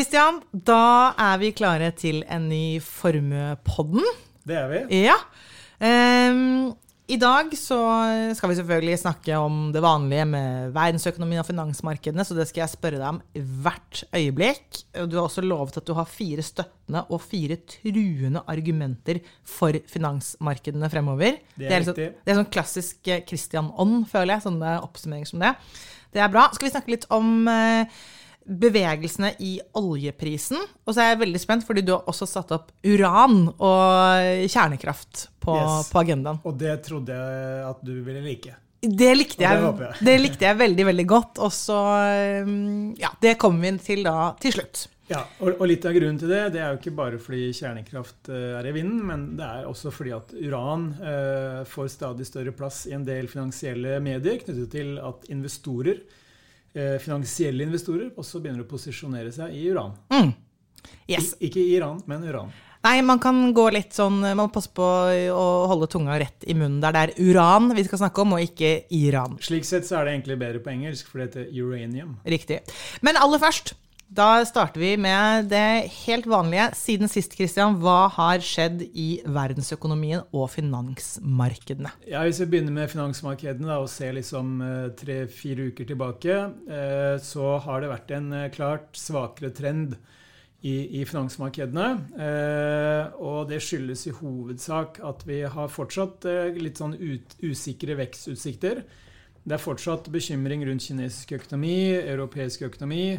Kristian, da er vi klare til en ny Formuepodden. Det er vi. Ja. Um, I dag så skal vi selvfølgelig snakke om det vanlige med verdensøkonomien og finansmarkedene, så det skal jeg spørre deg om hvert øyeblikk. Du har også lovet at du har fire støttende og fire truende argumenter for finansmarkedene fremover. Det er, det er, liksom, det er sånn klassisk Christian-ånd, føler jeg. Sånne oppsummeringer som det. Det er bra. Skal vi snakke litt om eh, bevegelsene i oljeprisen. Og så er jeg veldig spent, fordi du har også satt opp uran og kjernekraft på, Yes. på agendaen. Og det trodde jeg at du ville like. Det likte, jeg, det jeg, det likte jeg veldig, veldig godt. Og så um, Ja, det kommer vi til da til slutt. Ja, og, og litt av grunnen til det det er jo ikke bare fordi kjernekraft eh, er i vinden, men det er også fordi at uran eh, får stadig større plass i en del finansielle medier knyttet til at investorer, finansielle investorer, også begynner å posisjonere seg i uran. Mm. Yes. I, ikke i Iran, men uran. Nei, man kan gå litt sånn Man må passe på å holde tunga rett i munnen der det er uran vi skal snakke om, og ikke Iran. Slik sett så er det egentlig bedre på engelsk, for det heter uranium. Riktig. Men aller først, da starter vi med det helt vanlige. Siden sist, Christian, hva har skjedd i verdensøkonomien og finansmarkedene? Ja, Hvis vi begynner med finansmarkedene da, og ser liksom eh, tre-fire uker tilbake, eh, så har det vært en eh, klart svakere trend i, i finansmarkedene. Og det skyldes i hovedsak at vi har fortsatt litt sånn ut, usikre vekstutsikter. Det er fortsatt bekymring rundt kinesisk økonomi, europeisk økonomi.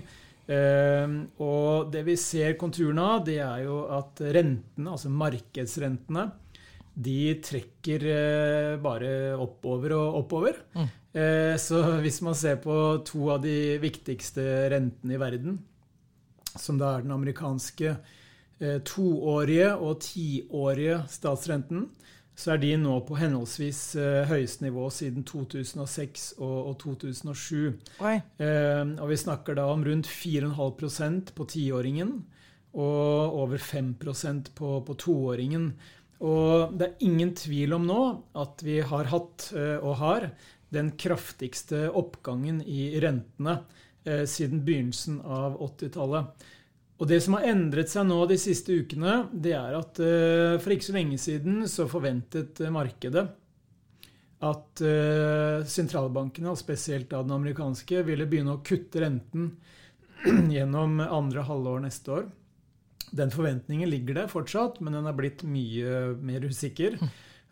Eh, og det vi ser konturene av, det er jo at rentene, altså markedsrentene, de trekker eh, bare oppover og oppover. Mm. Eh, så hvis man ser på to av de viktigste rentene i verden, som da er den amerikanske eh, toårige og tiårige statsrenten, så er de nå på henholdsvis eh, høyeste nivå siden 2006 og, og 2007. Oi. Eh, og vi snakker da om rundt 4,5% på tiåringen og over 5% på, på toåringen. Og det er ingen tvil om nå at vi har hatt eh, og har den kraftigste oppgangen i rentene siden begynnelsen av 80-tallet. Og det som har endret seg nå de siste ukene, det er at eh, for ikke så lenge siden så forventet eh, markedet at eh, sentralbankene, og spesielt da den amerikanske, ville begynne å kutte renten gjennom andre halvår neste år. Den forventningen ligger der fortsatt, men den er blitt mye mer usikker.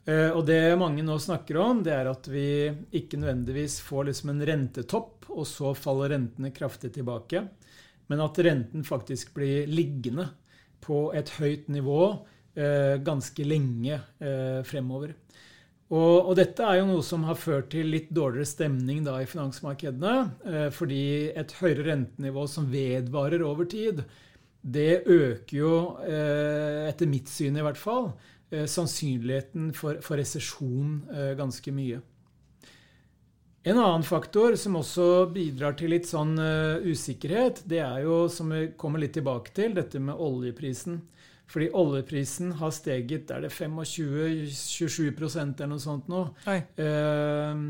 Eh, og det mange nå snakker om, det er at vi ikke nødvendigvis får liksom en rentetopp, og så faller rentene kraftig tilbake. Men at renten faktisk blir liggende på et høyt nivå eh, ganske lenge eh, fremover. Og, og, dette er jo noe som har ført til litt dårligere stemning da i finansmarkedene. Eh, fordi et høyere rentenivå som vedvarer over tid, det øker jo, eh, etter mitt syn i hvert fall, eh, sannsynligheten for, for resesjon eh, ganske mye. En annen faktor som også bidrar til litt sånn uh, usikkerhet, det er jo, som vi kommer litt tilbake til, dette med oljeprisen. Fordi oljeprisen har steget er det 25-27 eller noe sånt nå, uh,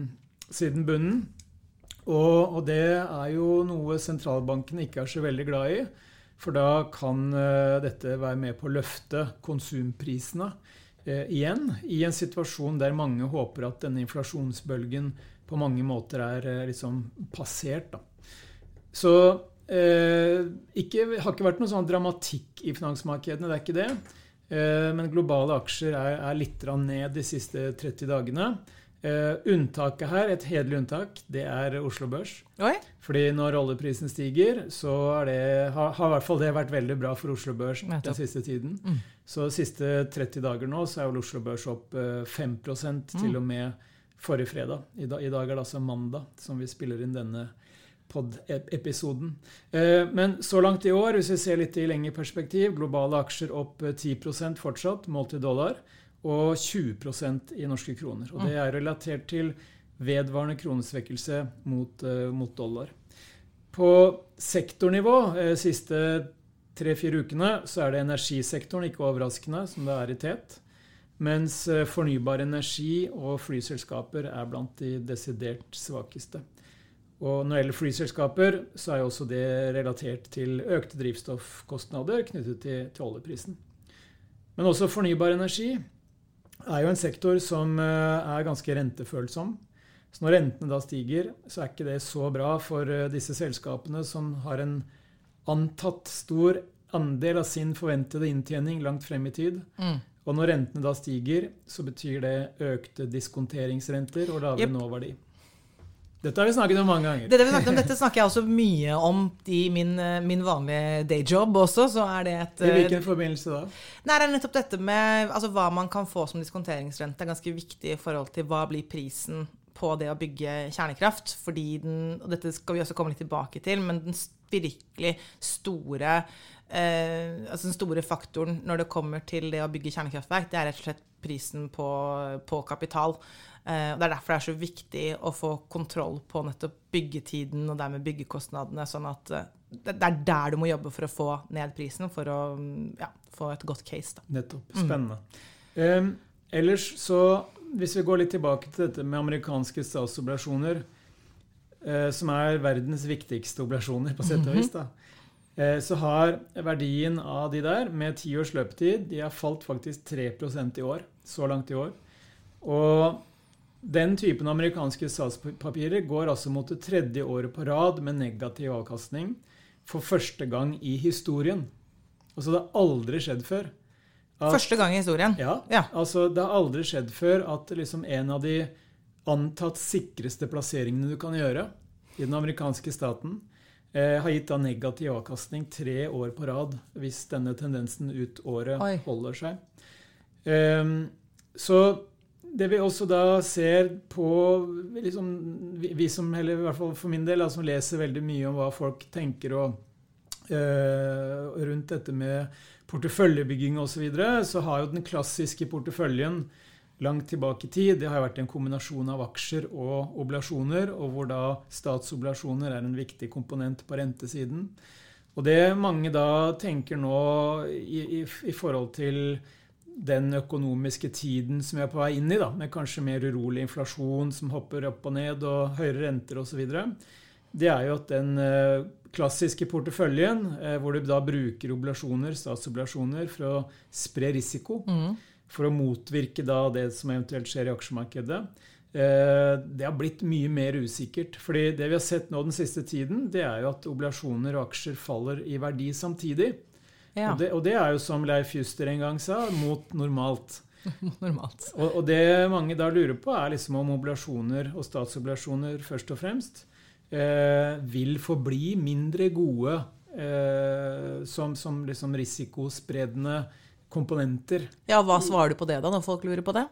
siden bunnen. Og, og, det er jo noe sentralbanken ikke er så veldig glad i. For da kan uh, dette være med på å løfte konsumprisene igjen, i en situasjon der mange håper at denne inflasjonsbølgen på mange måter er liksom passert. Da. Så eh, ikke, det har ikke vært noe sånn dramatikk i finansmarkedene, det er ikke det. Eh, men globale aksjer er, er litt ned de siste 30 dagene. Uh, unntaket her, et hederlig unntak, det er Oslo Børs. Oi. Fordi når oljeprisen stiger, så det, har, har i hvert fall det vært veldig bra for Oslo Børs den siste tiden. Mm. Så de siste 30 dager nå så er vel Oslo Børs opp 5 mm. til og med forrige fredag. I dag, I dag, er det altså mandag som vi spiller inn denne pod-episoden. Eh, men så langt i år, hvis vi ser litt i lengre perspektiv, globale aksjer opp 10% fortsatt, målt i dollar, og 20% i norske kroner. Og det er relatert til vedvarende kronesvekkelse mot, uh, mot dollar. På sektornivå eh, siste tre-fire ukene så er det energisektoren, ikke overraskende, som det er i tet. Mens eh, fornybar energi og flyselskaper er blant de desidert svakeste. Og når det gjelder flyselskaper, så er jo også det relatert til økte drivstoffkostnader knyttet til, til oljeprisen. Men også fornybar energi er jo en sektor som eh, er ganske rentefølsom. Så når rentene da stiger, så er ikke det så bra for eh, disse selskapene som har en antatt stor andel av sin forventede inntjening langt frem i tid. Mm. Og når rentene da stiger, så betyr det økte diskonteringsrenter og lavere yep. nåverdi. Dette har vi snakket om mange ganger. Dette, om, dette snakker jeg også mye om i min, eh, min vanlige dayjob også. så er det et... I hvilken forbindelse da? Nei, det er nettopp dette med altså, hva man kan få som diskonteringsrente. er ganske viktig i forhold til hva blir prisen på det å bygge kjernekraft. fordi den, og Dette skal vi også komme litt tilbake til, men den virkelig store eh, altså den store faktoren når det kommer til det å bygge kjernekraftverk, det er rett og slett prisen på, på kapital. Eh, det er derfor det er så viktig å få kontroll på nettopp byggetiden og dermed byggekostnadene. sånn at eh, det er der du må jobbe for å få ned prisen, for å ja, få et godt case. Da. Nettopp. Spennende. Mm. Um, ellers så, hvis vi går litt tilbake til dette med amerikanske statsobligasjoner, uh, som er verdens viktigste oblasjoner, på sett og vis, da, uh, så har verdien av de der, med ti års løpetid, de har falt faktisk 3% i år. Så langt i år. Og den typen amerikanske statspapirer går altså mot det tredje året på rad med negativ avkastning for første gang i historien. Altså det har aldri skjedd før. At, første gang i historien? Ja. ja. altså Det har aldri skjedd før at liksom en av de antatt sikreste plasseringene du kan gjøre i den amerikanske staten, eh, har gitt da negativ avkastning tre år på rad, hvis denne tendensen ut året Oi. holder seg. Eh, så det vi også da ser på liksom, vi, som, eller i hvert fall for min del, som leser veldig mye om hva folk tenker og, øh, rundt dette med porteføljebygging osv., så, videre, så har jo den klassiske porteføljen langt tilbake i tid det har vært en kombinasjon av aksjer og oblasjoner, og hvor da statsoblasjoner er en viktig komponent på rentesiden. Og det mange da tenker nå i, i, i forhold til den økonomiske tiden som vi er på vei inn i, da, med kanskje mer urolig inflasjon som hopper opp og ned, og høyere renter osv., det er jo at den eh, klassiske porteføljen, eh, hvor du da bruker oblasjoner, statsoblasjoner, for å spre risiko, mm. For å motvirke da det som eventuelt skjer i aksjemarkedet, eh, det har blitt mye mer usikkert. Fordi det vi har sett nå den siste tiden, det er jo at oblasjoner og aksjer faller i verdi samtidig. Ja. Og, det, og, det, er jo som Leif Juster en gang sa, mot normalt. normalt. Og, og, det mange da lurer på, er liksom om obligasjoner og statsobligasjoner først og fremst eh, vil forbli mindre gode eh, som, som liksom risikospredende komponenter. Ja, Hva svarer du på det, da, når folk lurer på det?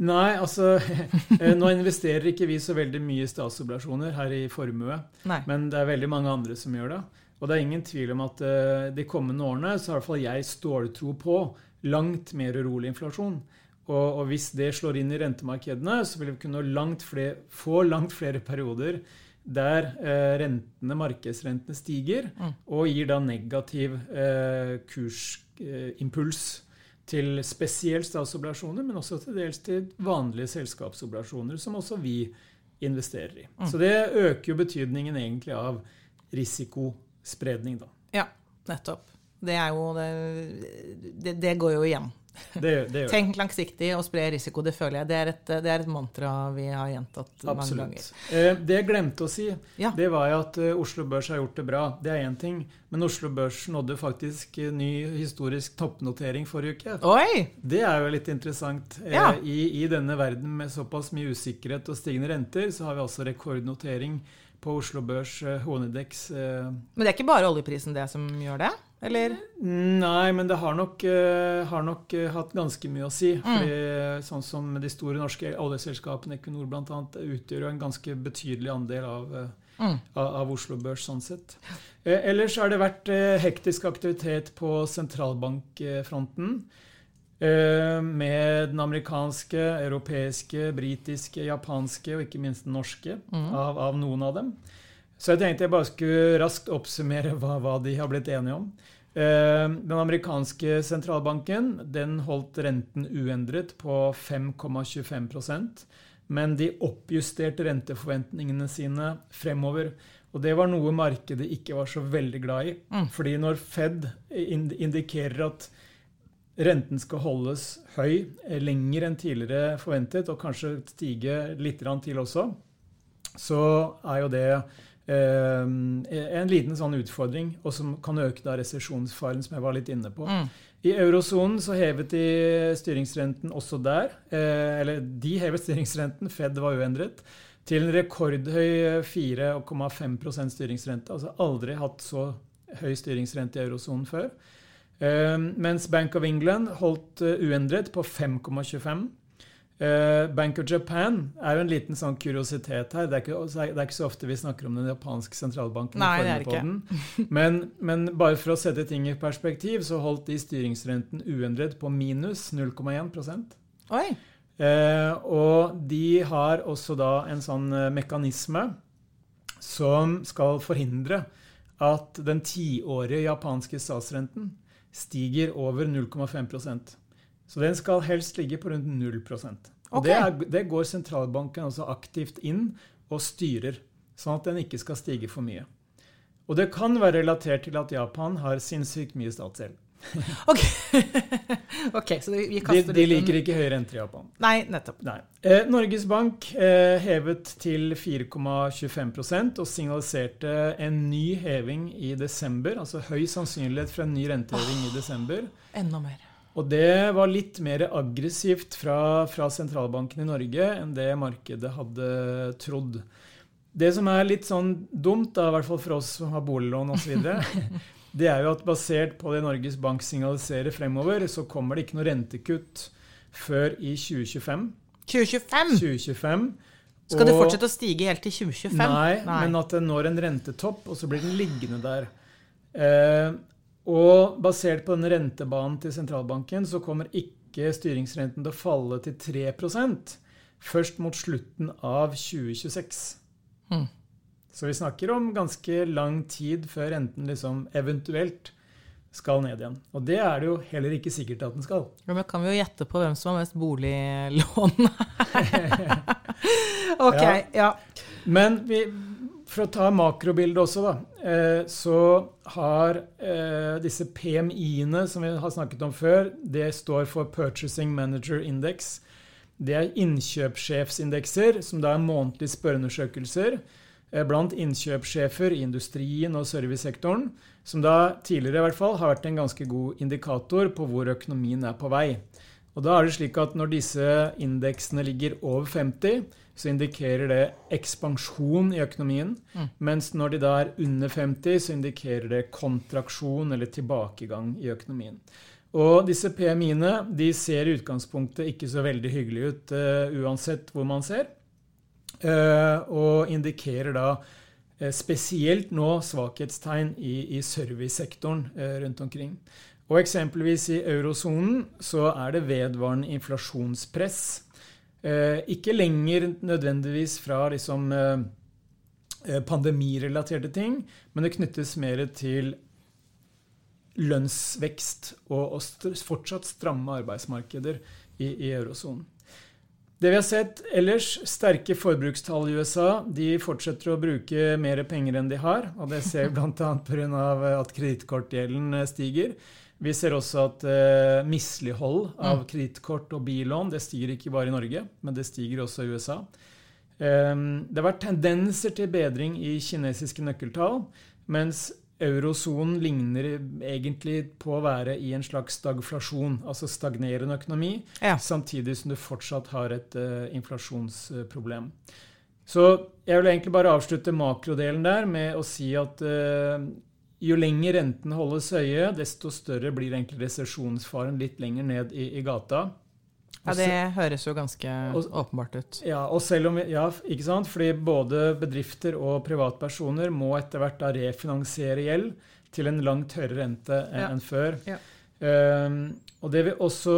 Nei, altså eh, Nå investerer ikke vi så veldig mye i statsobligasjoner her i formue. Nei. Men det er veldig mange andre som gjør det. Og det er ingen tvil om at uh, de kommende årene så har i hvert fall jeg ståltro på langt mer urolig inflasjon. Og, og, hvis det slår inn i rentemarkedene, så vil vi kunne langt flere, få langt flere perioder der uh, rentene, markedsrentene stiger, mm. og gir da negativ uh, kursimpuls til spesielt statsobligasjoner, men også til dels til vanlige selskapsobligasjoner, som også vi investerer i. Mm. Så det øker jo betydningen egentlig av risikospredning, da. Ja, nettopp. Det er jo Det, det, det går jo igjen. Det, det Tenk langsiktig og spre risiko. Det føler jeg. Det er et, det er et mantra vi har gjentatt Absolutt. mange ganger. Eh, det jeg glemte å si, ja. det var at uh, Oslo Børs har gjort det bra. Det er én ting. Men Oslo Børs nådde faktisk uh, ny historisk toppnotering forrige uke. Oi! Det er jo litt interessant. Eh, ja. I, I, denne verden med såpass mye usikkerhet og stigende renter, så har vi altså rekordnotering på Oslo Børs, Honedex. Eh, eh. Men det er ikke bare oljeprisen det som gjør det? Eller? Nei, men det har nok, uh, har nok uh, hatt ganske mye å si. Mm. Fordi, sånn som de store norske oljeselskapene, Equinor bl.a., utgjør jo en ganske betydelig andel av, uh, mm. av, av Oslo Børs sånn sett. ellers har det vært hektisk aktivitet på sentralbankfronten. Eh, med den amerikanske, europeiske, britiske, japanske og ikke minst den norske mm. av, av, noen av dem. Så jeg tenkte jeg bare skulle raskt oppsummere hva, hva de har blitt enige om. Eh, den amerikanske sentralbanken den holdt renten uendret på 5,25% men de oppjusterte renteforventningene sine fremover. Og det var noe markedet ikke var så veldig glad i. Mm. Fordi når Fed indikerer at renten skal holdes høy eh, lenger enn tidligere forventet, og kanskje stige litt til også, så er jo det en liten sånn utfordring, og som kan øke da resesjonsfaren, som jeg var litt inne på. Mm. I eurosonen så hevet de styringsrenten også der. Eh, eller de hevet styringsrenten, Fed var uendret til en rekordhøy 4,5% styringsrente. Altså aldri hatt så høy styringsrente i eurosonen før. Mens Bank of England holdt uendret på 5,25. Uh, Bank of Japan er jo en liten sånn kuriositet her. Det er, ikke, det er, ikke, så ofte vi snakker om den japanske sentralbanken. Nei, det er ikke. Men, men, bare for å sette ting i perspektiv, så holdt de styringsrenten uendret på minus 0,1 Oi! Eh, og de har også da en sånn eh, mekanisme som skal forhindre at den tiårige japanske statsrenten stiger over 0,5 Så den skal helst ligge på rundt 0 Og det, er, det, går sentralbanken også aktivt inn og styrer, sånn at den ikke skal stige for mye. Og det kan være relatert til at Japan har sinnssykt mye statsgjeld. ok, okay så vi kaster de, de liker ikke høye renter i Japan. Nei, nettopp. Nei. Eh, Norges Bank eh, hevet til 4,25% og signaliserte en ny heving i desember. Altså høy sannsynlighet for en ny renteheving oh, i desember. Enda mer. Og det var litt mer aggressivt fra, fra sentralbanken i Norge enn det markedet hadde trodd. Det som er litt sånn dumt, da, i hvert fall for oss som har boliglån osv., det er jo at basert på det Norges Bank signaliserer fremover, så kommer det ikke noe rentekutt før i 2025. 2025? 2025. Skal det fortsette å stige helt til 2025? Nei, nei, men at det når en rentetopp, og så blir den liggende der. Eh, og basert på den rentebanen til sentralbanken, så kommer ikke styringsrenten til å falle til 3% først mot slutten av 2026. Mm. Så vi snakker om ganske lang tid før renten liksom eventuelt skal ned igjen. Og det er det jo heller ikke sikkert at den skal. Ja, men kan vi jo gjette på hvem som har mest boliglån ok, ja. ja. Men vi, for å ta makrobildet også, da, så har eh, disse PMI-ene som vi har snakket om før, det står for Purchasing Manager Index. Det er innkjøpssjefsindekser, som da er månedlige spørreundersøkelser Eh, blant innkjøpssjefer i industrien og servicesektoren, som da tidligere i hvert fall har vært en ganske god indikator på hvor økonomien er på vei. Og da er det slik at Når disse indeksene ligger over 50, så indikerer det ekspansjon i økonomien. Mm. Mens når de da er under 50, så indikerer det kontraksjon eller tilbakegang i økonomien. Og disse PMI-ene de ser i utgangspunktet ikke så veldig hyggelige ut uh, uansett hvor man ser. uh, og indikerer da uh, spesielt nå svakhetstegn i, i servicesektoren rundt omkring. Og eksempelvis i eurosonen så er det vedvarende inflasjonspress. Ikke lenger nødvendigvis fra liksom pandemirelaterte ting, men det knyttes mer til lønnsvekst og, og fortsatt stramme arbeidsmarkeder i, i eurosonen. Det vi har sett ellers, sterke forbrukstall i USA. De fortsetter å bruke mer penger enn de har. og Det ser vi bl.a. pga. at kredittkortgjelden eh, stiger. Vi ser også at eh, mislighold av mm. kredittkort og billån det stiger ikke bare i Norge, men det stiger også i USA. Eh, det har vært tendenser til bedring i kinesiske nøkkeltall, mens Eurosonen ligner egentlig på å være i en slags stagflasjon, altså stagnerende økonomi, ja. samtidig som du fortsatt har et uh, inflasjonsproblem. Så jeg vil egentlig bare avslutte makrodelen der med å si at uh, jo lenger renten holdes høye, desto større blir egentlig resesjonsfaren litt lenger ned i, i gata. Ja, Det høres jo ganske og, åpenbart ut. Ja, og selv om, ja, ikke sant? Fordi både bedrifter og privatpersoner må etter hvert da refinansiere gjeld til en langt høyere rente enn ja. før. Ja. Um, og det vi også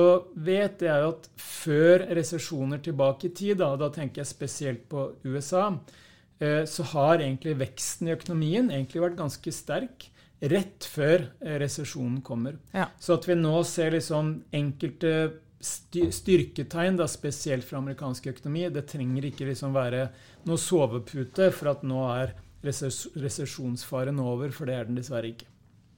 vet, det er at før resesjoner tilbake i tid, da, da tenker jeg spesielt på USA, uh, så har egentlig veksten i økonomien egentlig vært ganske sterk rett før uh, resesjonen kommer. Ja. Så at vi nå ser liksom enkelte styrketegn, da, spesielt fra amerikansk økonomi. Det trenger ikke liksom være noe sovepute for at nå er resesjonsfaren over, for det er den dessverre ikke.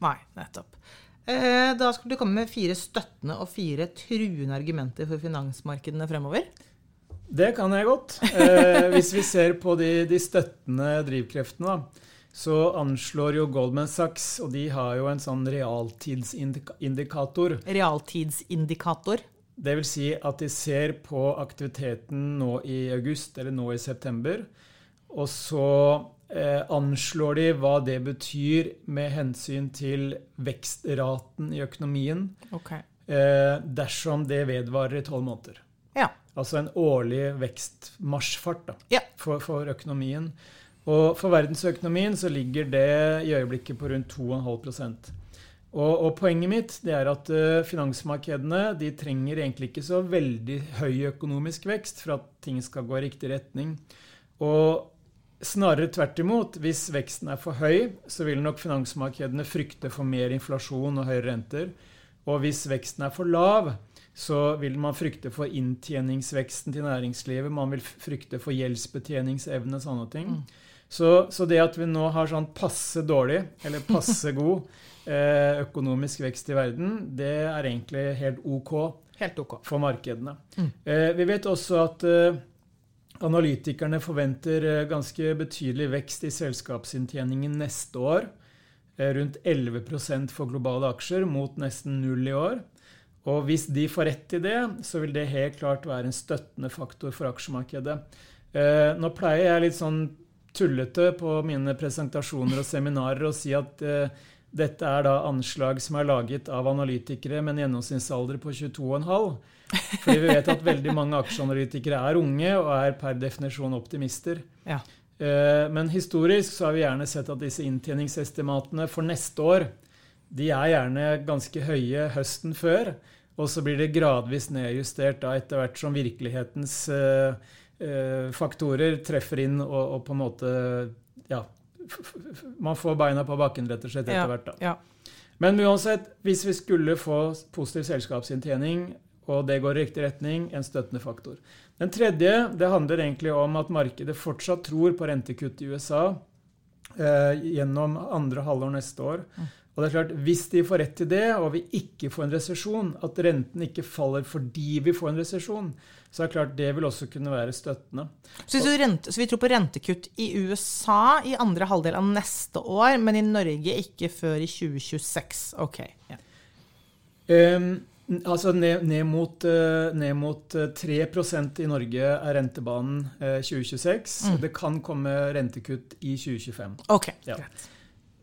Nei, nettopp. Eh, da skal du komme med fire støttende og fire truende argumenter for finansmarkedene fremover. Det kan jeg godt. Eh, hvis vi ser på de, de støttende drivkreftene, da så anslår jo Goldman Sachs, og de har jo en sånn realtidsindikator Realtidsindikator? Det vil si at de ser på aktiviteten nå i august eller nå i september. Og så eh, anslår de hva det betyr med hensyn til vekstraten i økonomien okay. eh, dersom det vedvarer i tolv måneder. Ja. Altså en årlig vekstmarsjfart ja. for, for økonomien. Og for verdensøkonomien så ligger det i øyeblikket på rundt 2,5 og, og poenget mitt det er at uh, finansmarkedene de trenger egentlig ikke så veldig høy økonomisk vekst for at ting skal gå i riktig retning. Og snarere tvert imot. Hvis veksten er for høy, så vil nok finansmarkedene frykte for mer inflasjon og høyere renter. Og hvis veksten er for lav, så vil man frykte for inntjeningsveksten til næringslivet. Man vil frykte for gjeldsbetjeningsevne og sånne ting. Mm. Så, så, det at vi nå har sånn passe dårlig, eller passe god, eh, økonomisk vekst i verden, det er egentlig helt ok, helt OK. for markedene. Mm. Eh, vi vet også at eh, analytikerne forventer ganske betydelig vekst i selskapsinntjeningen neste år. Rundt 11% for globale aksjer, mot nesten null i år. Og hvis de får rett i det, så vil det helt klart være en støttende faktor for aksjemarkedet. Eh, nå pleier jeg litt sånn tullete på mine presentasjoner og seminarer å si at eh, dette er da anslag som er laget av analytikere med en gjennomsnittsalder på 22,5. Fordi vi vet at veldig mange aksjeanalytikere er unge og er per definisjon optimister. Ja. Eh, men historisk så har vi gjerne sett at disse inntjeningsestimatene for neste år de er gjerne ganske høye høsten før. Og så blir det gradvis nedjustert da etter hvert som virkelighetens Eh, faktorer treffer inn og, og, på en måte Ja. Man får beina på bakken rett og slett etter hvert. da. Ja. Men uansett, hvis vi skulle få positiv selskapsinntjening, og det går i riktig retning, en støttende faktor. Den tredje det handler egentlig om at markedet fortsatt tror på rentekutt i USA eh, gjennom andre halvår neste år. Mm. Og det er klart, Hvis de får rett til det, og vi ikke får en resesjon, at renten ikke faller fordi vi får en resesjon, så det er klart det vil også kunne være støttende. Så, rente, så, vi tror på rentekutt i USA i andre halvdel av neste år, men i Norge ikke før i 2026. Ok. Ja. Um, altså ned, ned, mot, uh, ned mot 3 eh, i Norge er rentebanen uh, 2026. Mm. Det kan komme rentekutt i 2025. Ok, ja. greit.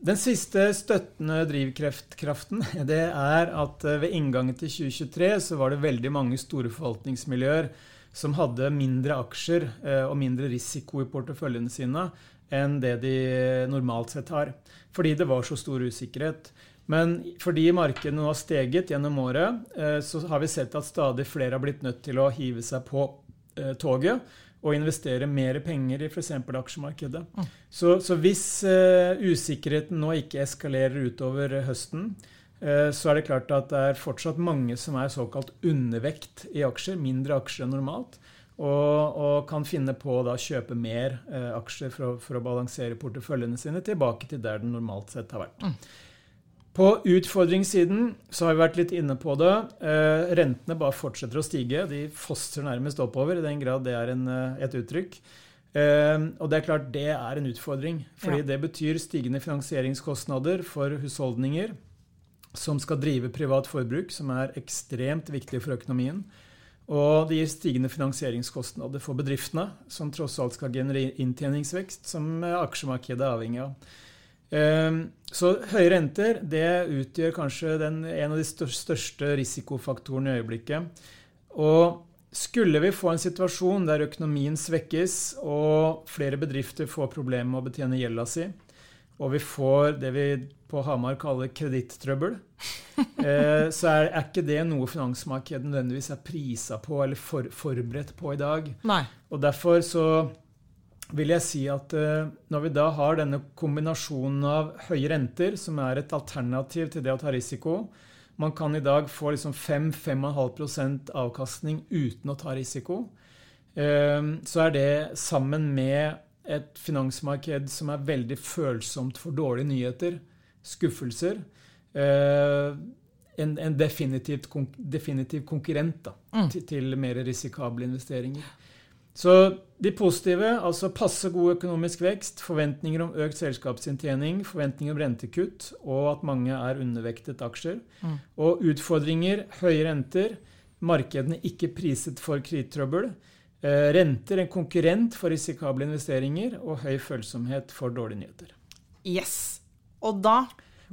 Den siste støttende drivkraften det er at eh, ved inngangen til 2023 så var det veldig mange store forvaltningsmiljøer som hadde mindre aksjer eh, og mindre risiko i porteføljene sine enn det de normalt sett har. Fordi det var så stor usikkerhet. Men fordi markedet nå har steget gjennom året, eh, så har vi sett at stadig flere har blitt nødt til å hive seg på toget og investere mer penger i f.eks. aksjemarkedet. Mm. Så, så, hvis uh, usikkerheten nå ikke eskalerer utover høsten, uh, så er det klart at det er fortsatt mange som er såkalt undervekt i aksjer, mindre aksjer enn normalt, og, og kan finne på å kjøpe mer uh, aksjer for å, for å, balansere porteføljene sine tilbake til der den normalt sett har vært. Mm. På utfordringssiden så har vi vært litt inne på det. Eh, rentene bare fortsetter å stige. De fosser nærmest oppover, i den grad det er en, eh, et uttrykk. Eh, og det er klart det er en utfordring. fordi ja. det betyr stigende finansieringskostnader for husholdninger som skal drive privat forbruk, som er ekstremt viktig for økonomien. Og det gir stigende finansieringskostnader for bedriftene, som tross alt skal generere inntjeningsvekst, som aksjemarkedet er avhengig av. Ehm, så høye renter det utgjør kanskje den, en av de største risikofaktorene i øyeblikket. Og skulle vi få en situasjon der økonomien svekkes og flere bedrifter får problemer med å betjene gjelda si, og vi får det vi på Hamar kaller kreditttrøbbel, eh, så er, er, ikke det noe finansmarkedet nødvendigvis er prisa på eller for, forberedt på i dag. Nei. Og derfor så vil jeg si at eh, når vi da har denne kombinasjonen av høye renter, som er et alternativ til det å ta risiko, Man kan i dag få liksom 5-5,5% avkastning uten å ta risiko. Ehm, så er det sammen med et finansmarked som er veldig følsomt for dårlige nyheter, skuffelser, eh, en, en definitiv konkurrent da, mm. til, til, mer risikable investeringer. Så de positive, altså passe god økonomisk vekst, forventninger om økt selskapsinntjening, forventninger om rentekutt og at mange er undervektet aksjer. Mm. Og utfordringer, høye renter, markedene ikke priset for kredittrøbbel. Eh, renter en konkurrent for risikable investeringer og høy følsomhet for dårlige nyheter. Yes. Og da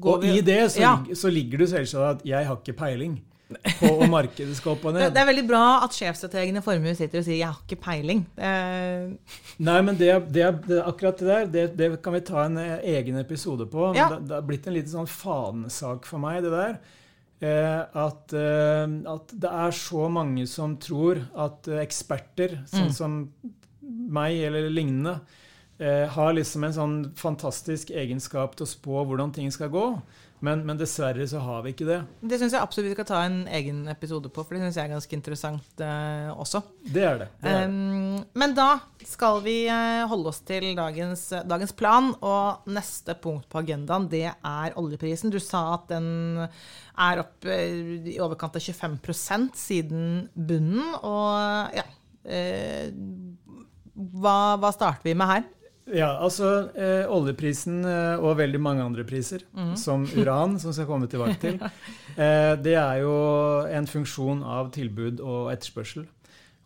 går og vi Og i det så, ja. så ligger det selvsagt at jeg har ikke peiling på om markedet skal opp og ned. Det er veldig bra at sjefstrategene i Formue sitter og sier 'jeg har ikke peiling'. Nei, men det, det, det, akkurat det der det, det, kan vi ta en eh, egen episode på. Ja. Det, har blitt en liten sånn fanesak for meg, det der. Eh, at, eh, at, det er så mange som tror at eksperter, sånn mm. som meg eller lignende, har liksom en sånn fantastisk egenskap til å spå hvordan ting skal gå. Men, men, dessverre så har vi ikke det. Det syns jeg absolutt vi skal ta en egen episode på, for det syns jeg er ganske interessant eh, også. Det er det. det, er det. Um, men da skal vi eh, holde oss til dagens, dagens, plan, og neste punkt på agendaen det er oljeprisen. Du sa at den er opp eh, i overkant av 25% siden bunnen, og ja eh, hva, hva starter vi med her? Ja, altså eh, oljeprisen eh, og veldig mange andre priser, mm. som uran, som skal komme tilbake til, eh, det er jo en funksjon av tilbud og etterspørsel.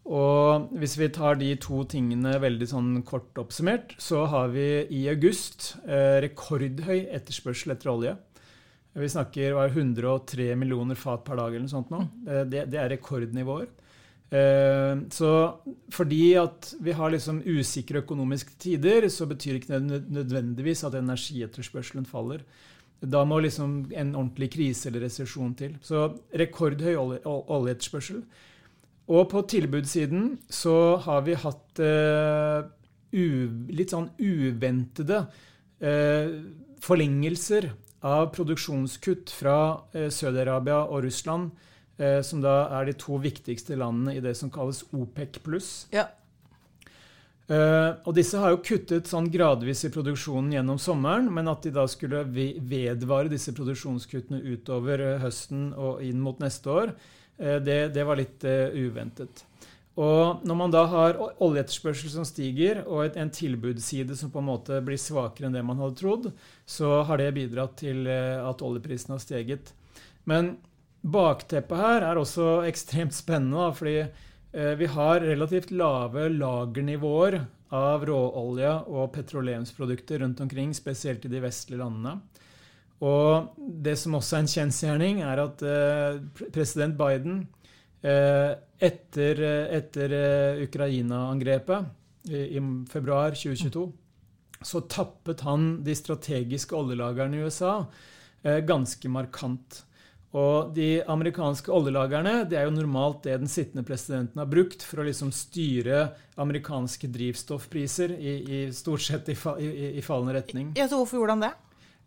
Og hvis vi tar de to tingene veldig sånn kort oppsummert, så har vi i august eh, rekordhøy etterspørsel etter olje. Vi snakker var 103 millioner fat per dag eller noe sånt nå. Mm. Eh, det, det er rekordnivåer. Eh, så fordi at vi har liksom usikre økonomiske tider, så betyr ikke det nødvendigvis at energietterspørselen faller. Da må liksom en ordentlig krise eller resesjon til. Så rekordhøy oljeetterspørsel. Og på tilbudssiden så har vi hatt uh, litt sånn uventede uh, forlengelser av produksjonskutt fra uh, Saudi-Arabia og Russland som da er de to viktigste landene i det som kalles OPEC pluss. Ja. Uh, og disse har jo kuttet sånn gradvis i produksjonen gjennom sommeren, men at de da skulle vedvare disse produksjonskuttene utover uh, høsten og inn mot neste år, uh, det, det, var litt uventet. Og når man da har oljeetterspørsel som stiger, og et, en tilbudsside som på en måte blir svakere enn det man hadde trodd, så har det bidratt til at oljeprisen har steget. Men Bakteppet her er også ekstremt spennende, fordi eh, vi har relativt lave lagernivåer av råolje og petroleumsprodukter rundt omkring, spesielt i de vestlige landene. Og det som også er en kjensgjerning, er at eh, president Biden eh, etter, etter Ukraina-angrepet i februar 2022 så tappet han de strategiske oljelagrene i USA ganske markant. Og de amerikanske oljelagerne det er jo normalt det den sittende presidenten har brukt for å liksom styre amerikanske drivstoffpriser i, i stort sett i, i, i, fallende retning. Ja, så Hvorfor gjorde han det?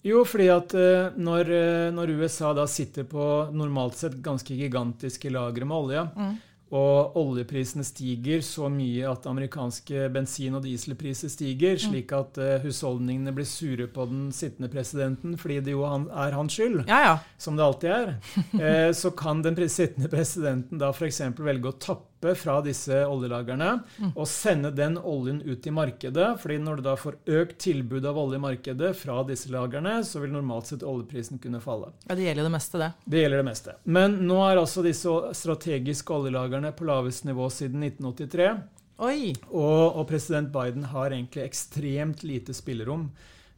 Jo, fordi at uh, når, uh, når, USA da sitter på normalt sett ganske gigantiske lagre med olje, mm og oljeprisene stiger så mye at amerikanske bensin- og dieselpriser stiger, mm. slik at uh, husholdningene blir sure på den sittende presidenten fordi det jo er hans skyld, ja, ja. som det alltid er, uh, så kan den sittende presidenten da f.eks. velge å tappe fra disse oljelagrene mm. og sende den oljen ut i markedet. fordi når du da får økt tilbud av olje i markedet fra disse lagrene, så vil normalt sett oljeprisen kunne falle. Ja, Det gjelder det meste, det. Det gjelder det meste. Men nå er altså disse strategiske oljelagrene på lavest nivå siden 1983. Oi. Og, og president Biden har egentlig ekstremt lite spillerom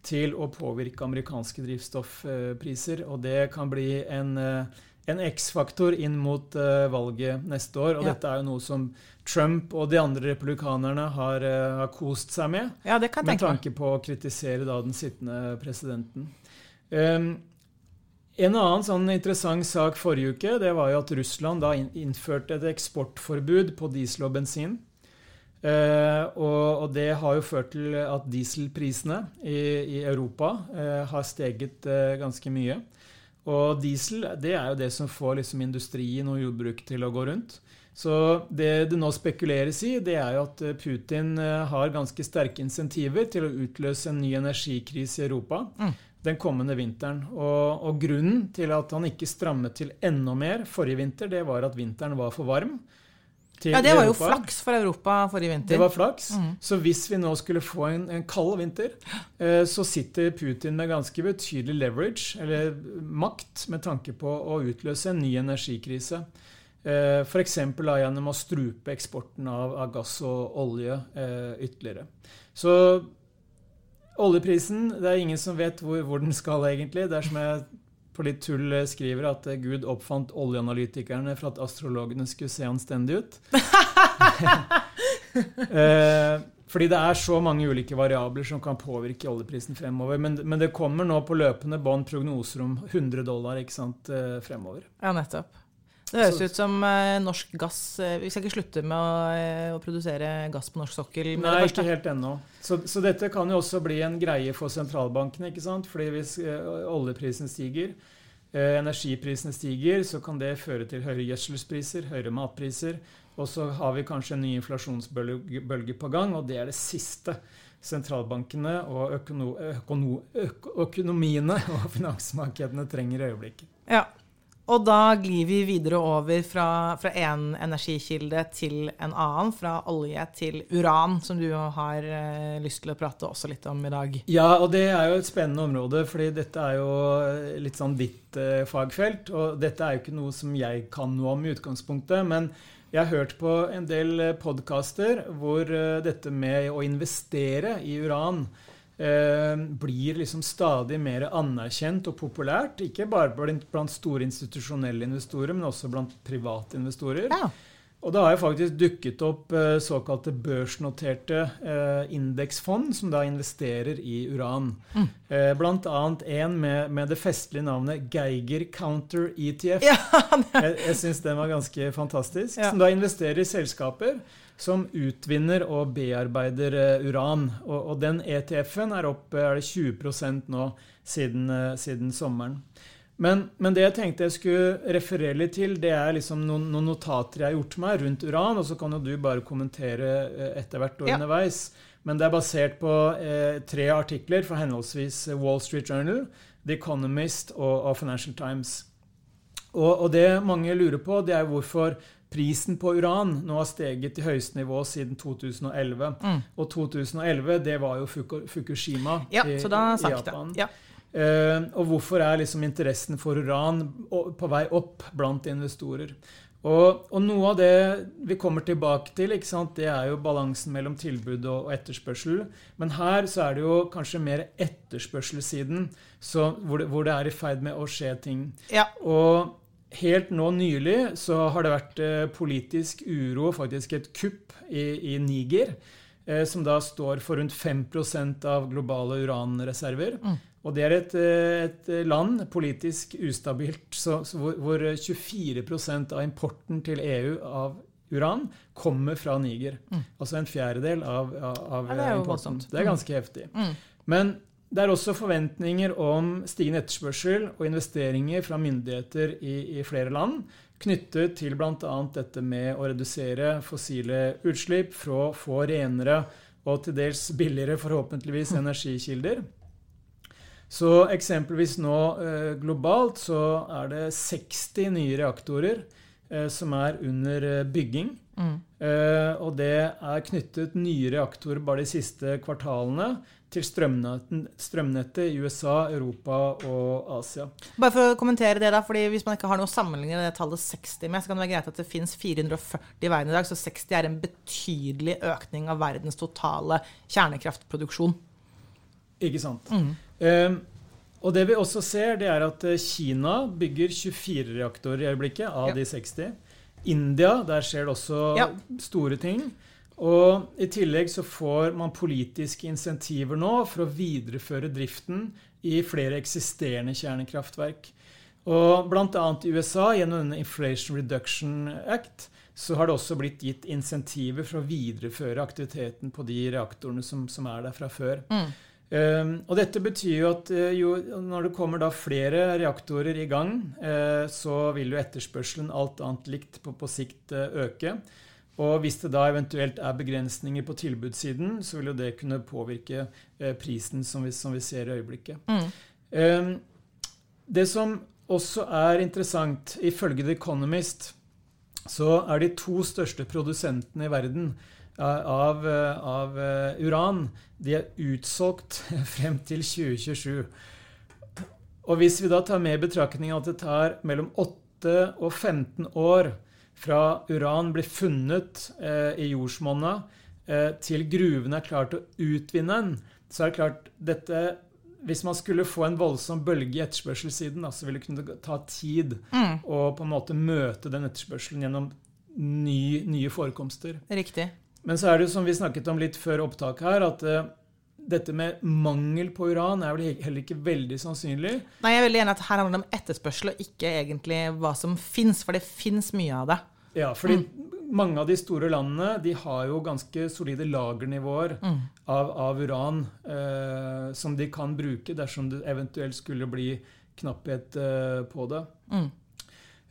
til å påvirke amerikanske drivstoffpriser. Og det kan bli en uh, en X-faktor inn mot uh, valget neste år. Og ja. dette er jo noe som Trump og de andre republikanerne har, uh, har kost seg med. Ja, det kan jeg med tanke på å kritisere da, den sittende presidenten. Um, en annen sånn interessant sak forrige uke det var jo at Russland da innførte et eksportforbud på diesel og bensin. Uh, og, og, det har jo ført til at dieselprisene i, i Europa har steget ganske mye. Og diesel det er jo det som får liksom industrien og jordbruket til å gå rundt. Så det det nå spekuleres i, det er jo at eh, Putin eh, har ganske sterke insentiver til å utløse en ny energikrise i Europa Mm. den kommende vinteren. Og, og grunnen til at han ikke strammet til enda mer forrige vinter, det var at vinteren var for varm. Ja, det var jo Europa. flaks for Europa forrige vinter. Det var flaks. Mm. Så hvis vi nå skulle få en, en kald vinter, eh, så sitter Putin med ganske betydelig leverage, eller makt, med tanke på å utløse en ny energikrise. Eh, F.eks. gjennom å strupe eksporten av, av gass og olje eh, ytterligere. Så oljeprisen, det er ingen som vet hvor, hvor den skal egentlig. Det er som jeg på litt tull eh, skriver, at eh, Gud oppfant oljeanalytikerne for at astrologene skulle se anstendige ut. Eh, fordi det er så mange ulike variabler som kan påvirke oljeprisen fremover. Men, men det kommer nå på løpende bånd prognoser om 100 dollar sant, fremover. Ja, nettopp. Det høres ut som eh, norsk gass eh, Vi skal ikke slutte med å, eh, å produsere gass på norsk sokkel med Nei, det første. ikke helt ennå. Så, så dette kan jo også bli en greie for sentralbankene. ikke sant? Fordi hvis eh, oljeprisen stiger, eh, energiprisene stiger, så kan det føre til høyere gjødselspriser, høyere matpriser. Og så har vi kanskje en ny inflasjonsbølge bølge på gang, og det er det siste sentralbankene og økono, økono, øko, økonomiene og finansmarkedene trenger i øyeblikket. Ja. Og da glir vi videre over fra, fra en energikilde til en annen. Fra olje til uran, som du har eh, lyst til å prate også litt om i dag. Ja, og det er jo et spennende område, fordi dette er jo eh, litt sånn ditt eh, fagfelt. Og dette er jo ikke noe som jeg kan noe om i utgangspunktet, men jeg har hørt på en del podkaster hvor eh, dette med å investere i uran eh, blir liksom stadig mer anerkjent og populært. Ikke bare blant, store institusjonelle investorer, men også blant private investorer. Ja. Og det har jo faktisk dukket opp eh, såkalte børsnoterte eh, indeksfond som da investerer i uran. Mm. Eh, blant annet en med, med det festlige navnet Geiger Counter ETF. Ja, jeg jeg syns den var ganske fantastisk. Ja. Som da investerer i selskaper som utvinner og bearbeider eh, uran. Og, og den ETF-en er opp eh, er det 20 nå siden, eh, siden sommeren. Men, men det jeg tenkte jeg skulle referere litt til, det er liksom noen, noen notater jeg har gjort meg rundt uran, og så kan jo du bare kommentere eh, etter hvert og Ja. underveis. Men det er basert på eh, tre artikler fra henholdsvis Wall Street Journal, The Economist og, og Financial Times. Og, og det mange lurer på, det er hvorfor prisen på uran nå har steget til høyeste nivå siden 2011. Mm. Og 2011, det var jo Fukushima ja i, så da i Japan. det. Ja. Uh, og hvorfor er liksom interessen for uran på vei opp blant investorer? Og, og noe av det vi kommer tilbake til, det er jo balansen mellom tilbud og, og etterspørsel. Men her så er det jo kanskje mer etterspørselssiden så, hvor, det, hvor det er i ferd med å skje ting. ja. Og helt nå nylig så har det vært eh, politisk uro, faktisk et kupp i, i Niger, eh, som da står for rundt 5% av globale uranreserver. Mm. Og det er et, eh, et land, politisk ustabilt, så, så hvor, hvor 24% av importen til EU av uran kommer fra Niger. Mm. Altså en fjerdedel av, av, av Ja, det importen. voldsomt. Det er Mm. ganske heftig. Mm. Men det er også forventninger om stigende etterspørsel og investeringer fra myndigheter i, i flere land knyttet til bl.a. dette med å redusere fossile utslipp for å få renere og til dels billigere, forhåpentligvis, energikilder. Så eksempelvis nå eh, globalt så er det 60 nye reaktorer eh, som er under eh, bygging. Mm. Eh, og det er knyttet nye reaktorer bare de siste kvartalene til strømnettet, i USA, Europa og Asia. Bare for å kommentere det, da, fordi Hvis man ikke har noe å sammenligne det tallet 60 med, så kan det være greit at det fins 440 i verden i dag, så 60 er en betydelig økning av verdens totale kjernekraftproduksjon. Ikke sant? Mm. Eh, og det vi også ser, det er at Kina bygger 24 reaktorer i øyeblikket av Ja. de 60. India, der skjer det også Ja. store ting. Og i tillegg så får man politiske insentiver nå for å videreføre driften i flere eksisterende kjernekraftverk. Og bl.a. i USA, gjennom denne Inflation Reduction Act, så har det også blitt gitt insentiver for å videreføre aktiviteten på de reaktorene som, som er der fra før. Mm. Um, og dette betyr jo at uh, jo, når det kommer da flere reaktorer i gang, uh, så vil jo etterspørselen alt annet likt på, på sikt uh, øke. Og hvis det da eventuelt er begrensninger på tilbudssiden, så vil jo det kunne påvirke prisen som vi, som vi, ser i øyeblikket. Mm. Um, det som også er interessant, ifølge The Economist, så er de to største produsentene i verden av, av uran de er utsolgt frem til 2027. Og hvis vi da tar med i betraktning at det tar mellom 8 og 15 år fra uran blir funnet eh, i jordsmonna eh, til gruven er klart å utvinne den, så er det klart dette hvis man skulle få en voldsom bølge i etterspørselssiden, da, så ville det kunne ta tid mm. å på en måte møte den etterspørselen gjennom ny, nye forekomster. Riktig. Men så er det jo som vi snakket om litt før opptak her, at uh, dette med mangel på uran er vel heller ikke veldig sannsynlig. Nei, jeg er veldig enig at her handler det om etterspørsel, og ikke egentlig hva som fins. For det fins mye av det. Ja, fordi mm. mange av de store landene de har jo ganske solide lagernivåer mm. av, av, uran uh, som de kan bruke dersom det eventuelt skulle bli knapphet uh, på det. Mm.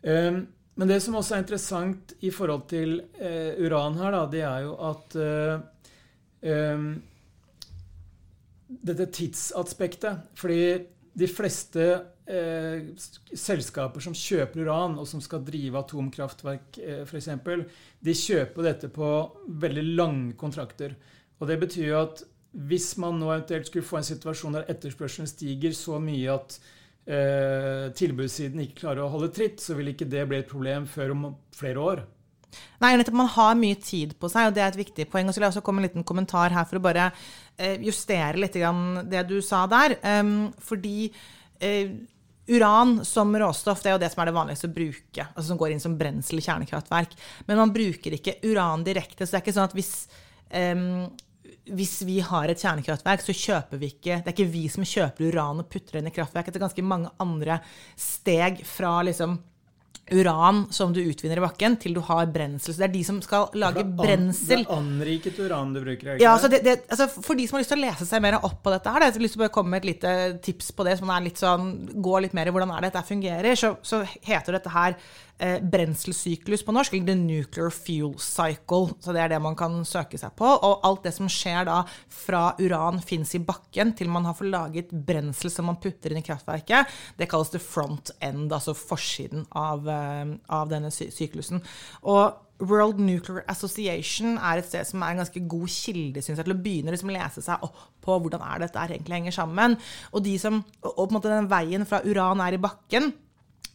Um, men det som også er interessant i forhold til eh, uran her, da, det er jo at eh, um, Dette tidsaspektet Fordi de fleste eh, selskaper som kjøper uran, og som skal drive atomkraftverk eh, f.eks., de kjøper dette på veldig lange kontrakter. Og det betyr jo at hvis man nå eventuelt skulle få en situasjon der etterspørselen stiger så mye at eh, tilbudssiden ikke klarer å holde tritt, så vil ikke det bli et problem før om flere år. Nei, nettopp. Man har mye tid på seg, og det er et viktig poeng. Og så vil jeg også komme en liten kommentar her for å bare eh, justere litt det du sa der. Um, fordi eh, uran som råstoff det er jo det som er det vanligste å bruke. altså Som går inn som brensel i kjernekraftverk. Men man bruker ikke uran direkte. Så det er ikke sånn at hvis um, hvis vi har et kjernekraftverk, så kjøper vi ikke Det er ikke vi som kjøper uran og putter det inn i kraftverk. Det er ganske mange andre steg fra liksom uran som du utvinner i bakken, til du har brensel. Så det er de som skal lage brensel. Det er anriket uran du bruker? Ikke ja, det, det, altså For de som har lyst til å lese seg mer opp på dette, her, jeg har lyst til å komme med et lite tips på det, som er litt sånn, går litt mer i hvordan er det dette fungerer, så, så heter dette her eh, brenselsyklus på norsk, eller The Nuclear Fuel Cycle. Så det er det man kan søke seg på. Og alt det som skjer da fra uran fins i bakken til man har fått laget brensel som man putter inn i kraftverket, det kalles the front end, altså forsiden av, eh, av denne sy syklusen. Og World Nuclear Association er et sted som er en ganske god kilde synes jeg, til å begynne liksom å lese seg opp på hvordan er dette egentlig henger sammen. Og, de som, og på en måte den veien fra uran er i bakken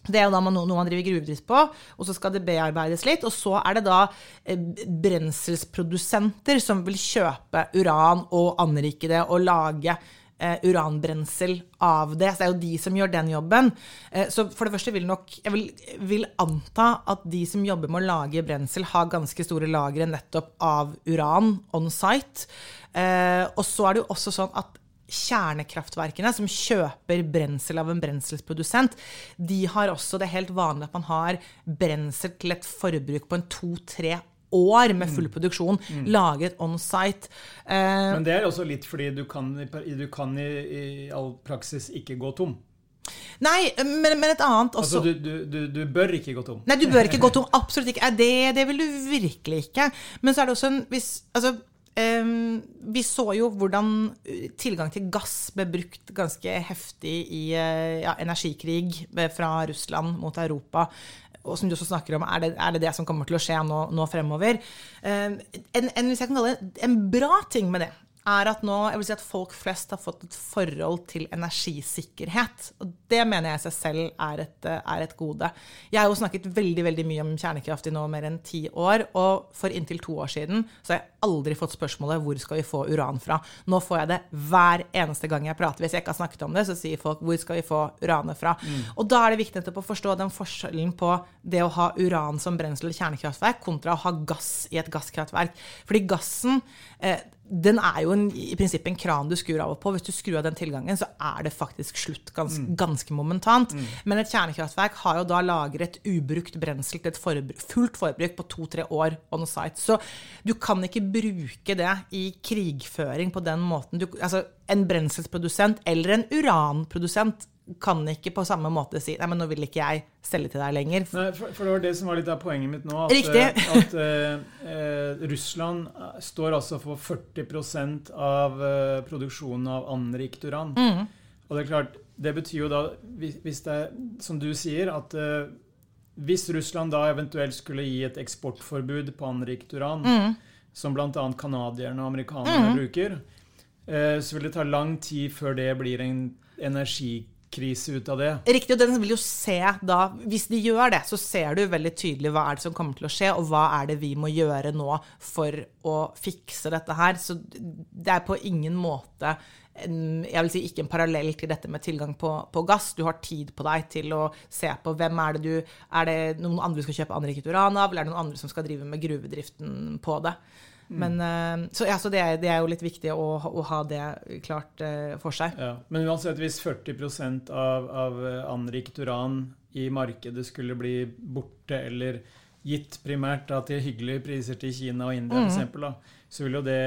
det er jo da noe man driver gruvedrift på, og så skal det bearbeides litt. Og så er det da eh, brenselsprodusenter som vil kjøpe uran og anrike det og lage eh, uranbrensel av det. Så det er jo de som gjør den jobben. Eh, så for det første vil nok Jeg vil, vil, anta at de som jobber med å lage brensel, har ganske store lagre nettopp av uran on site. Og så er det jo også sånn at kjernekraftverkene, som kjøper brensel av en brenselsprodusent, de har også Det helt vanlig at man har brensel til et forbruk på en to-tre år med full mm. produksjon, mm. laget on site. Eh, Men det er også litt fordi du kan, du kan i, i, all praksis ikke gå tom. Nei, men, men et annet også Altså, du, du, du, bør ikke gå tom? Nei, du bør ikke gå tom. Absolutt ikke. Det, det vil du virkelig ikke. Men så er det også en hvis, altså, Um, vi så jo hvordan eh, tilgang til gass ble brukt ganske heftig i uh, ja, energikrig fra Russland mot Europa. Og som du også snakker om, er det er det, det, som kommer til å skje nå, nå fremover? Um, en, en, det en bra ting med det, er at nå jeg vil si at folk flest har fått et forhold til energisikkerhet. Og det mener jeg i seg selv er et, er et, gode. Jeg har jo snakket veldig veldig mye om kjernekraft i nå mer enn ti år. Og for inntil to år siden så har jeg aldri fått spørsmålet hvor skal vi få uran fra. Nå får jeg det hver eneste gang jeg prater. Hvis jeg ikke har snakket om det, så sier folk hvor skal vi få uranet fra. Mm. Og da er det viktig å forstå den forskjellen på det å ha uran som brensel i kjernekraftverk kontra å ha gass i et gasskraftverk. Fordi gassen eh, den er jo en, i prinsippet en kran du skrur av og på. Hvis du skrur av den tilgangen, så er det faktisk slutt ganske, mm. ganske momentant. Mm. Men et kjernekraftverk har jo da lagret ubrukt brensel til et forbruk, fullt forbruk på to-tre år on site. Så du kan ikke bruke det i krigføring på den måten. Du, altså, en brenselsprodusent eller en uranprodusent kan ikke på samme måte si nei, men nå vil ikke jeg selge til deg lenger. Nei, for, for, det var det som var litt av poenget mitt nå. At, Riktig. at eh, uh, Russland står altså for 40 av eh, produksjonen av anrikt uran. Mm. Og det er klart, det betyr jo da, hvis det er som du sier, at hvis Russland da eventuelt skulle gi et eksportforbud på anrikt uran, mm. Som bl.a. canadierne og amerikanerne mm. bruker, så vil det ta lang tid før det blir en energi krise ut av det. Riktig, og den vil jo se da Hvis de gjør det, så ser du veldig tydelig hva er det som kommer til å skje, og hva er det vi må gjøre nå for å fikse dette her. Så det er på ingen måte jeg vil si ikke en parallell til dette med tilgang på, på, gass. Du har tid på deg til å se på hvem er det du Er det noen andre du skal kjøpe anriket uran av, eller er det noen andre som skal drive med gruvedriften på det? Men, mm. så, ja, så det, er, det, er, jo litt viktig å, å ha det klart uh, for seg. Ja, men uansett, hvis 40 av, av eh, anrikt uran i markedet skulle bli borte, eller gitt primært da, til hyggelige priser til Kina og India, mm. da, så vil jo det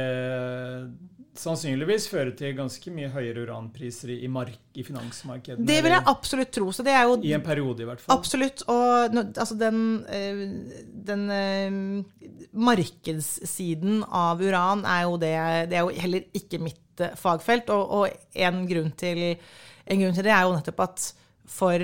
sannsynligvis føre til ganske mye høyere uranpriser i, mark, i finansmarkedene. Det vil jeg absolutt tro. Så det er jo, I en periode, i hvert fall. Absolutt. Og altså den, eh, den eh, markedssiden av uran er jo det Det er jo heller ikke mitt eh, fagfelt. Og, og en, grunn til, en grunn til det er jo nettopp at for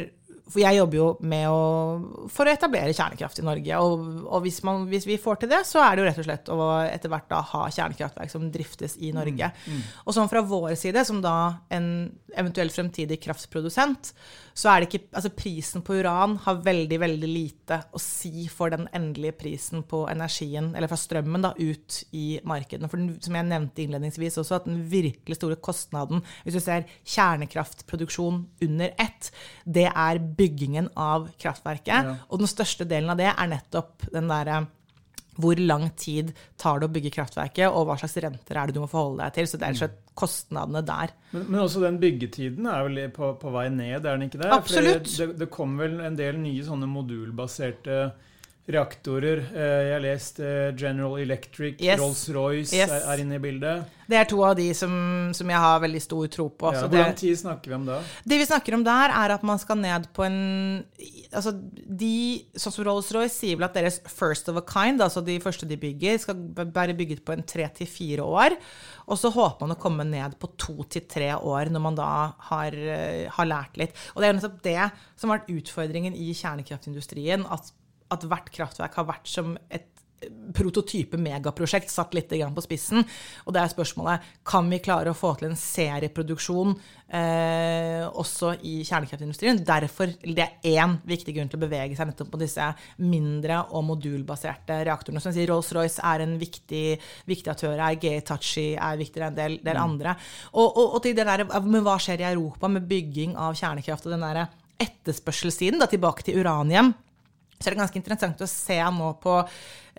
for jeg jobber jo med å, for å etablere kjernekraft i Norge. Og, og hvis, man, hvis, vi får til det, så er det jo rett og slett å etter hvert da ha kjernekraftverk som driftes i Norge. Mm, mm. Og sånn fra vår side, som da en eventuell fremtidig kraftprodusent, så er det ikke Altså prisen på uran har veldig, veldig lite å si for den endelige prisen på energien, eller fra strømmen, da, ut i markedene. For den, som jeg nevnte innledningsvis også, at den virkelig store kostnaden, hvis du ser kjernekraftproduksjon under ett, det er byggingen av kraftverket. Ja. Og den største delen av det er nettopp den derre hvor lang tid tar det å bygge kraftverket, og hva slags renter er det du må forholde deg til. Så det er slett kostnadene der. Men, men, også den byggetiden er vel på, på, vei ned, er den ikke det? Absolutt. Det, det, kom vel en del nye sånne modulbaserte reaktorer. Eh, jeg har lest eh, General Electric, yes. Rolls-Royce yes. er, inne i bildet. Det er to av de som, som jeg har veldig stor tro på. Ja, hvor lang tid snakker vi om da? Det vi snakker om der, er at man skal ned på en altså de, Sånn som Rolls-Royce sier vel at deres first of a kind, altså de første de bygger, skal være bygget på en tre til fire år. Og så håper man å komme ned på to til tre år når man da har, eh, har lært litt. Og det er nettopp det som har vært utfordringen i kjernekraftindustrien. at at hvert kraftverk har vært som et prototype megaprosjekt satt litt på spissen. Og det er spørsmålet kan vi klare å få til en serieproduksjon eh, også i kjernekraftindustrien. Derfor det er én viktig grunn til å bevege seg nettopp på disse mindre og modulbaserte reaktorene. Som sier Rolls-Royce er en viktig, viktig aktør her, GE Tachi er viktigere enn en del, del mm. andre. Og, og, og, til det der men hva skjer i Europa med bygging av kjernekraft og den derre etterspørselssiden, da tilbake til uranium så er det ganske interessant å se nå på,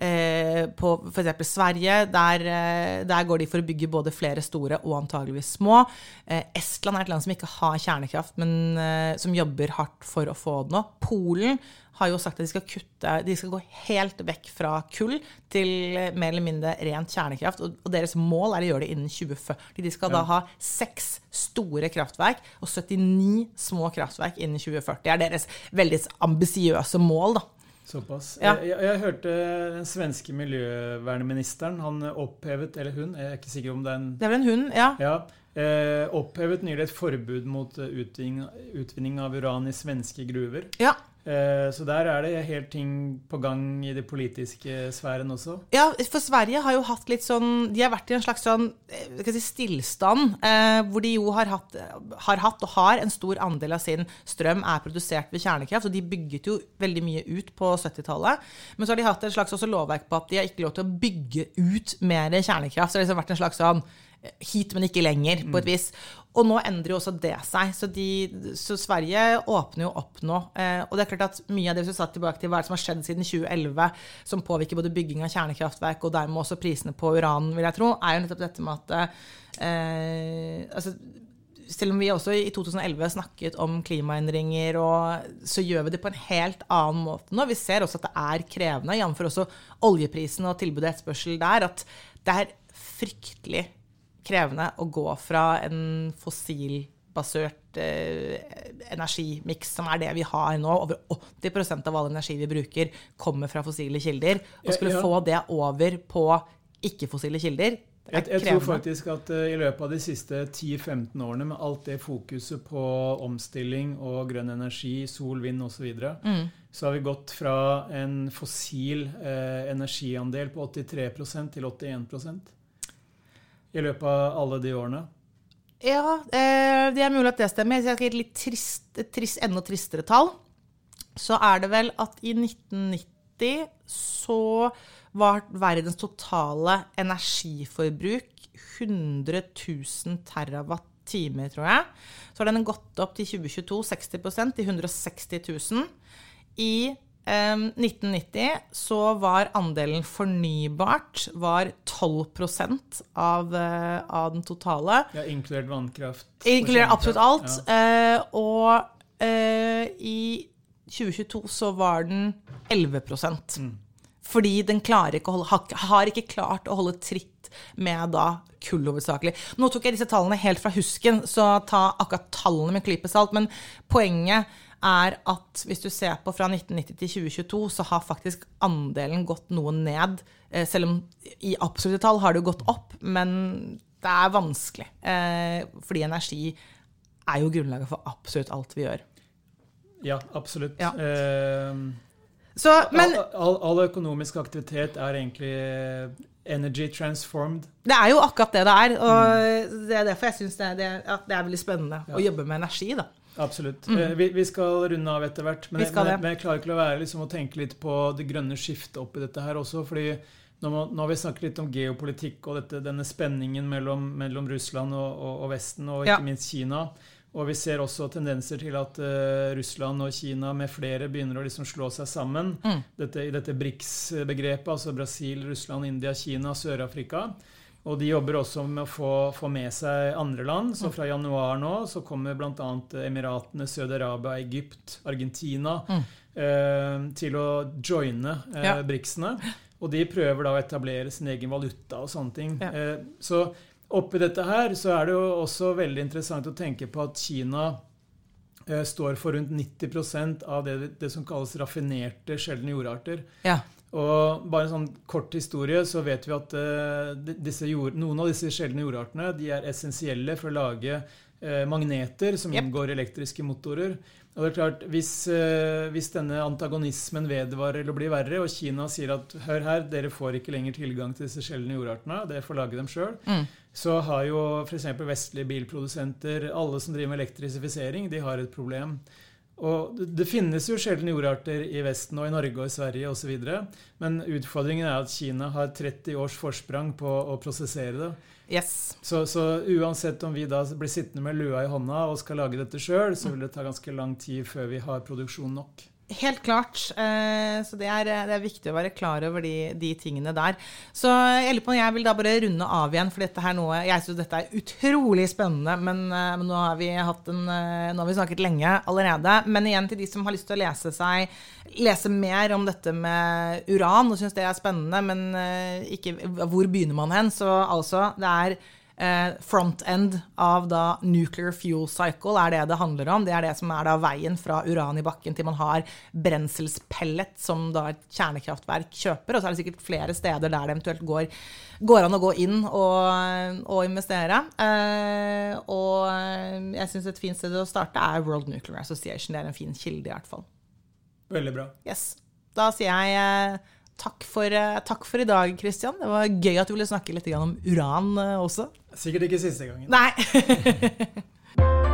eh, på f.eks. Sverige. Der, eh, der, går de for å bygge både flere store og antageligvis små. Eh, Estland er et land som ikke har kjernekraft, men eh, som jobber hardt for å få det nå. Polen har jo sagt at de skal kutte De skal gå helt vekk fra kull til mer eller mindre rent kjernekraft. Og, og deres mål er å gjøre det innen 2040. De skal ja. da ha seks store kraftverk og 79 små kraftverk innen 2040. Det er deres veldig ambisiøse mål, da. Såpass. Ja. Jeg, jeg, hørte den svenske miljøvernministeren. Han opphevet, eller hun, jeg er ikke sikker om det er en Det er vel en hund, ja. ja eh, opphevet nylig et forbud mot utvinning, utvinning av uran i svenske gruver. Ja. Eh, så der er det helt ting på gang i det politiske sfæren også. Ja, for Sverige har jo hatt litt sånn De har vært i en slags sånn eh, si, stillstand, eh, hvor de jo har hatt, har hatt, og har en stor andel av sin strøm er produsert ved kjernekraft. Og de bygget jo veldig mye ut på 70-tallet. Men så har de hatt et slags lovverk på at de har ikke lov til å bygge ut mer kjernekraft. Så det har liksom vært en slags sånn hit, men ikke lenger, på et mm. vis. Og nå endrer jo også det seg. Så, de, så Sverige åpner jo opp nå. Eh, og det er klart at mye av det vi satt tilbake til, hva som har skjedd siden 2011, som påvirker både bygging av kjernekraftverk og dermed også prisene på uran, vil jeg tro, er jo nettopp dette med at eh, altså, selv om vi også i 2011 snakket om klimaendringer, så gjør vi det på en helt annen måte nå. Vi ser også at det er krevende, jf. også oljeprisen og tilbudet og etterspørsel der, at det er fryktelig krevende å gå fra en fossilbasert eh, energimiks, som er det vi har nå. Over 80% av all energi vi bruker, kommer fra fossile kilder. Og skulle Ja, ja. få det over på ikke-fossile kilder, det er Jeg, jeg tror faktisk at uh, i løpet av de siste 10-15 årene, med alt det fokuset på omstilling og grønn energi, sol, vind osv., så, Mm. så har vi gått fra en fossil eh, energiandel på 83% til 81 i løpet av alle de årene. Ja, eh, det er mulig at det stemmer. Jeg skal gi et litt trist, trist, enda tristere tall, så er det vel at i 1990 så var verdens totale energiforbruk 100 000 terawatt-timer, tror jeg. Så har den gått opp til 2022 60% til 160 000. I 1990 så var andelen fornybart var 12 av, eh, av den totale. Ja, inkludert vannkraft. Inkludert absolutt alt. Eh, og uh, i 2022 så var den 11 mm. Fordi den klarer ikke holde, har, har ikke klart å holde tritt med da kull hovedsakelig. Nå tok jeg disse tallene helt fra husken, så ta akkurat tallene med klype salt. Men poenget er at hvis du ser på fra 1990 til 2022, så har faktisk andelen gått noe ned. Eh, selv om i absolutte tall har det gått opp, men det er vanskelig. Eh, fordi energi er jo grunnlaget for absolutt alt vi gjør. Ja, absolutt. Ja. Eh, Så, men all, all, all økonomisk aktivitet er egentlig eh, energy transformed. det er jo akkurat det det er. Og det er derfor jeg syns det, det, det er veldig spennende Ja. å jobbe med energi. da. Absolutt. Mm. Vi, vi skal runde av etter hvert. Men, Mm. Men, men jeg klarer ikke å være liksom, å tenke litt på det grønne skiftet oppi dette her også. fordi nå, må, nå har vi snakket litt om geopolitikk og dette, denne spenningen mellom, mellom Russland og, og, og Vesten, og ikke Ja. minst Kina. Og vi ser også tendenser til at uh, Russland og Kina med flere begynner å liksom slå seg sammen. Mm. Dette, I dette BRICS-begrepet, altså Brasil, Russland, India, Kina, Sør-Afrika. Og de jobber også med å få, få med seg andre land. Mm. Så fra januar nå så kommer bl.a. Emiratene, Saudi-Arabia, Egypt, Argentina eh, til å joine eh, Mm. Ja. BRICS-ene. Og de prøver da å etablere sin egen valuta og sånne ting. Ja. Eh, så oppi dette her så er det jo også veldig interessant å tenke på at Kina eh, står for rundt 90% av det, det som kalles raffinerte sjeldne jordarter. Ja. Og bare en sånn kort historie, så vet vi at eh, jord, noen av disse sjeldne jordartene de er essensielle for å lage eh, magneter som Yep. inngår i elektriske motorer. Og det er klart, hvis, eh, hvis denne antagonismen vedvarer eller blir verre, og Kina sier at hør her, dere får ikke lenger tilgang til disse sjeldne jordartene, dere får lage dem sjøl, Mm. så har jo f.eks. vestlige bilprodusenter, alle som driver med elektrifisering, de har et problem. Og det, finnes jo sjelden jordarter i Vesten og i Norge og i Sverige osv. Men utfordringen er at Kina har 30 års forsprang på å prosessere det. Yes. Så, så uansett om vi da blir sittende med lua i hånda og skal lage dette sjøl, så vil det ta ganske lang tid før vi har produksjon nok. Helt klart. Eh, så det er, det er viktig å være klar over de, de tingene der. Så jeg på jeg vil da bare runde av igjen, for dette her noe, jeg syns dette er utrolig spennende. Men, eh, men nå, har en, eh, nå har vi snakket lenge allerede. Men igjen til de som har lyst til å lese seg lese mer om dette med uran og syns det er spennende, men eh, ikke hvor begynner man hen? Så altså, det er eh, front end av da nuclear fuel cycle er det det handler om. Det er det som er da veien fra uran i bakken til man har brenselspellet som da et kjernekraftverk kjøper. Og så er det sikkert flere steder der det eventuelt går, går an å gå inn og, og investere. Eh, og jeg syns et fint sted å starte er World Nuclear Association. Det er en fin kilde, i hvert fall. Veldig bra. Yes. Da sier jeg eh, takk for, eh, takk for i dag, Christian. Det var gøy at du ville snakke litt om uran eh, også. Sikkert ikke siste gangen. Nei.